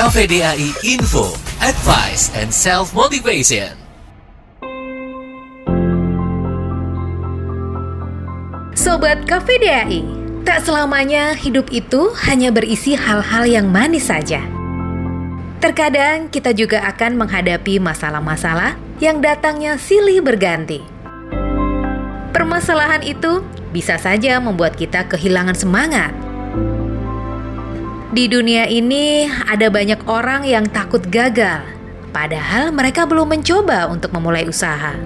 KVDAI Info, Advice and Self Motivation. Sobat KVDAI, tak selamanya hidup itu hanya berisi hal-hal yang manis saja. Terkadang kita juga akan menghadapi masalah-masalah yang datangnya silih berganti. Permasalahan itu bisa saja membuat kita kehilangan semangat. Di dunia ini ada banyak orang yang takut gagal, padahal mereka belum mencoba untuk memulai usaha.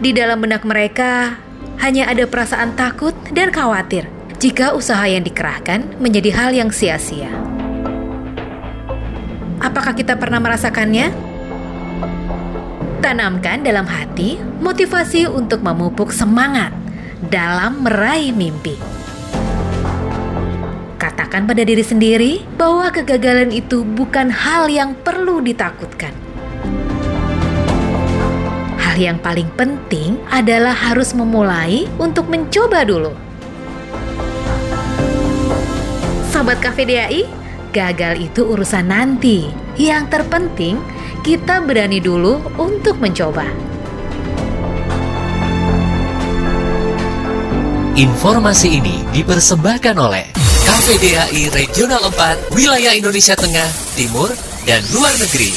Di dalam benak mereka hanya ada perasaan takut dan khawatir jika usaha yang dikerahkan menjadi hal yang sia-sia. Apakah kita pernah merasakannya? Tanamkan dalam hati motivasi untuk memupuk semangat dalam meraih mimpi. Katakan pada diri sendiri bahwa kegagalan itu bukan hal yang perlu ditakutkan. Hal yang paling penting adalah harus memulai untuk mencoba dulu. Sobat KVDAI, gagal itu urusan nanti. Yang terpenting, kita berani dulu untuk mencoba. Informasi ini dipersembahkan oleh KVDAI Regional 4, Wilayah Indonesia Tengah, Timur, dan Luar Negeri.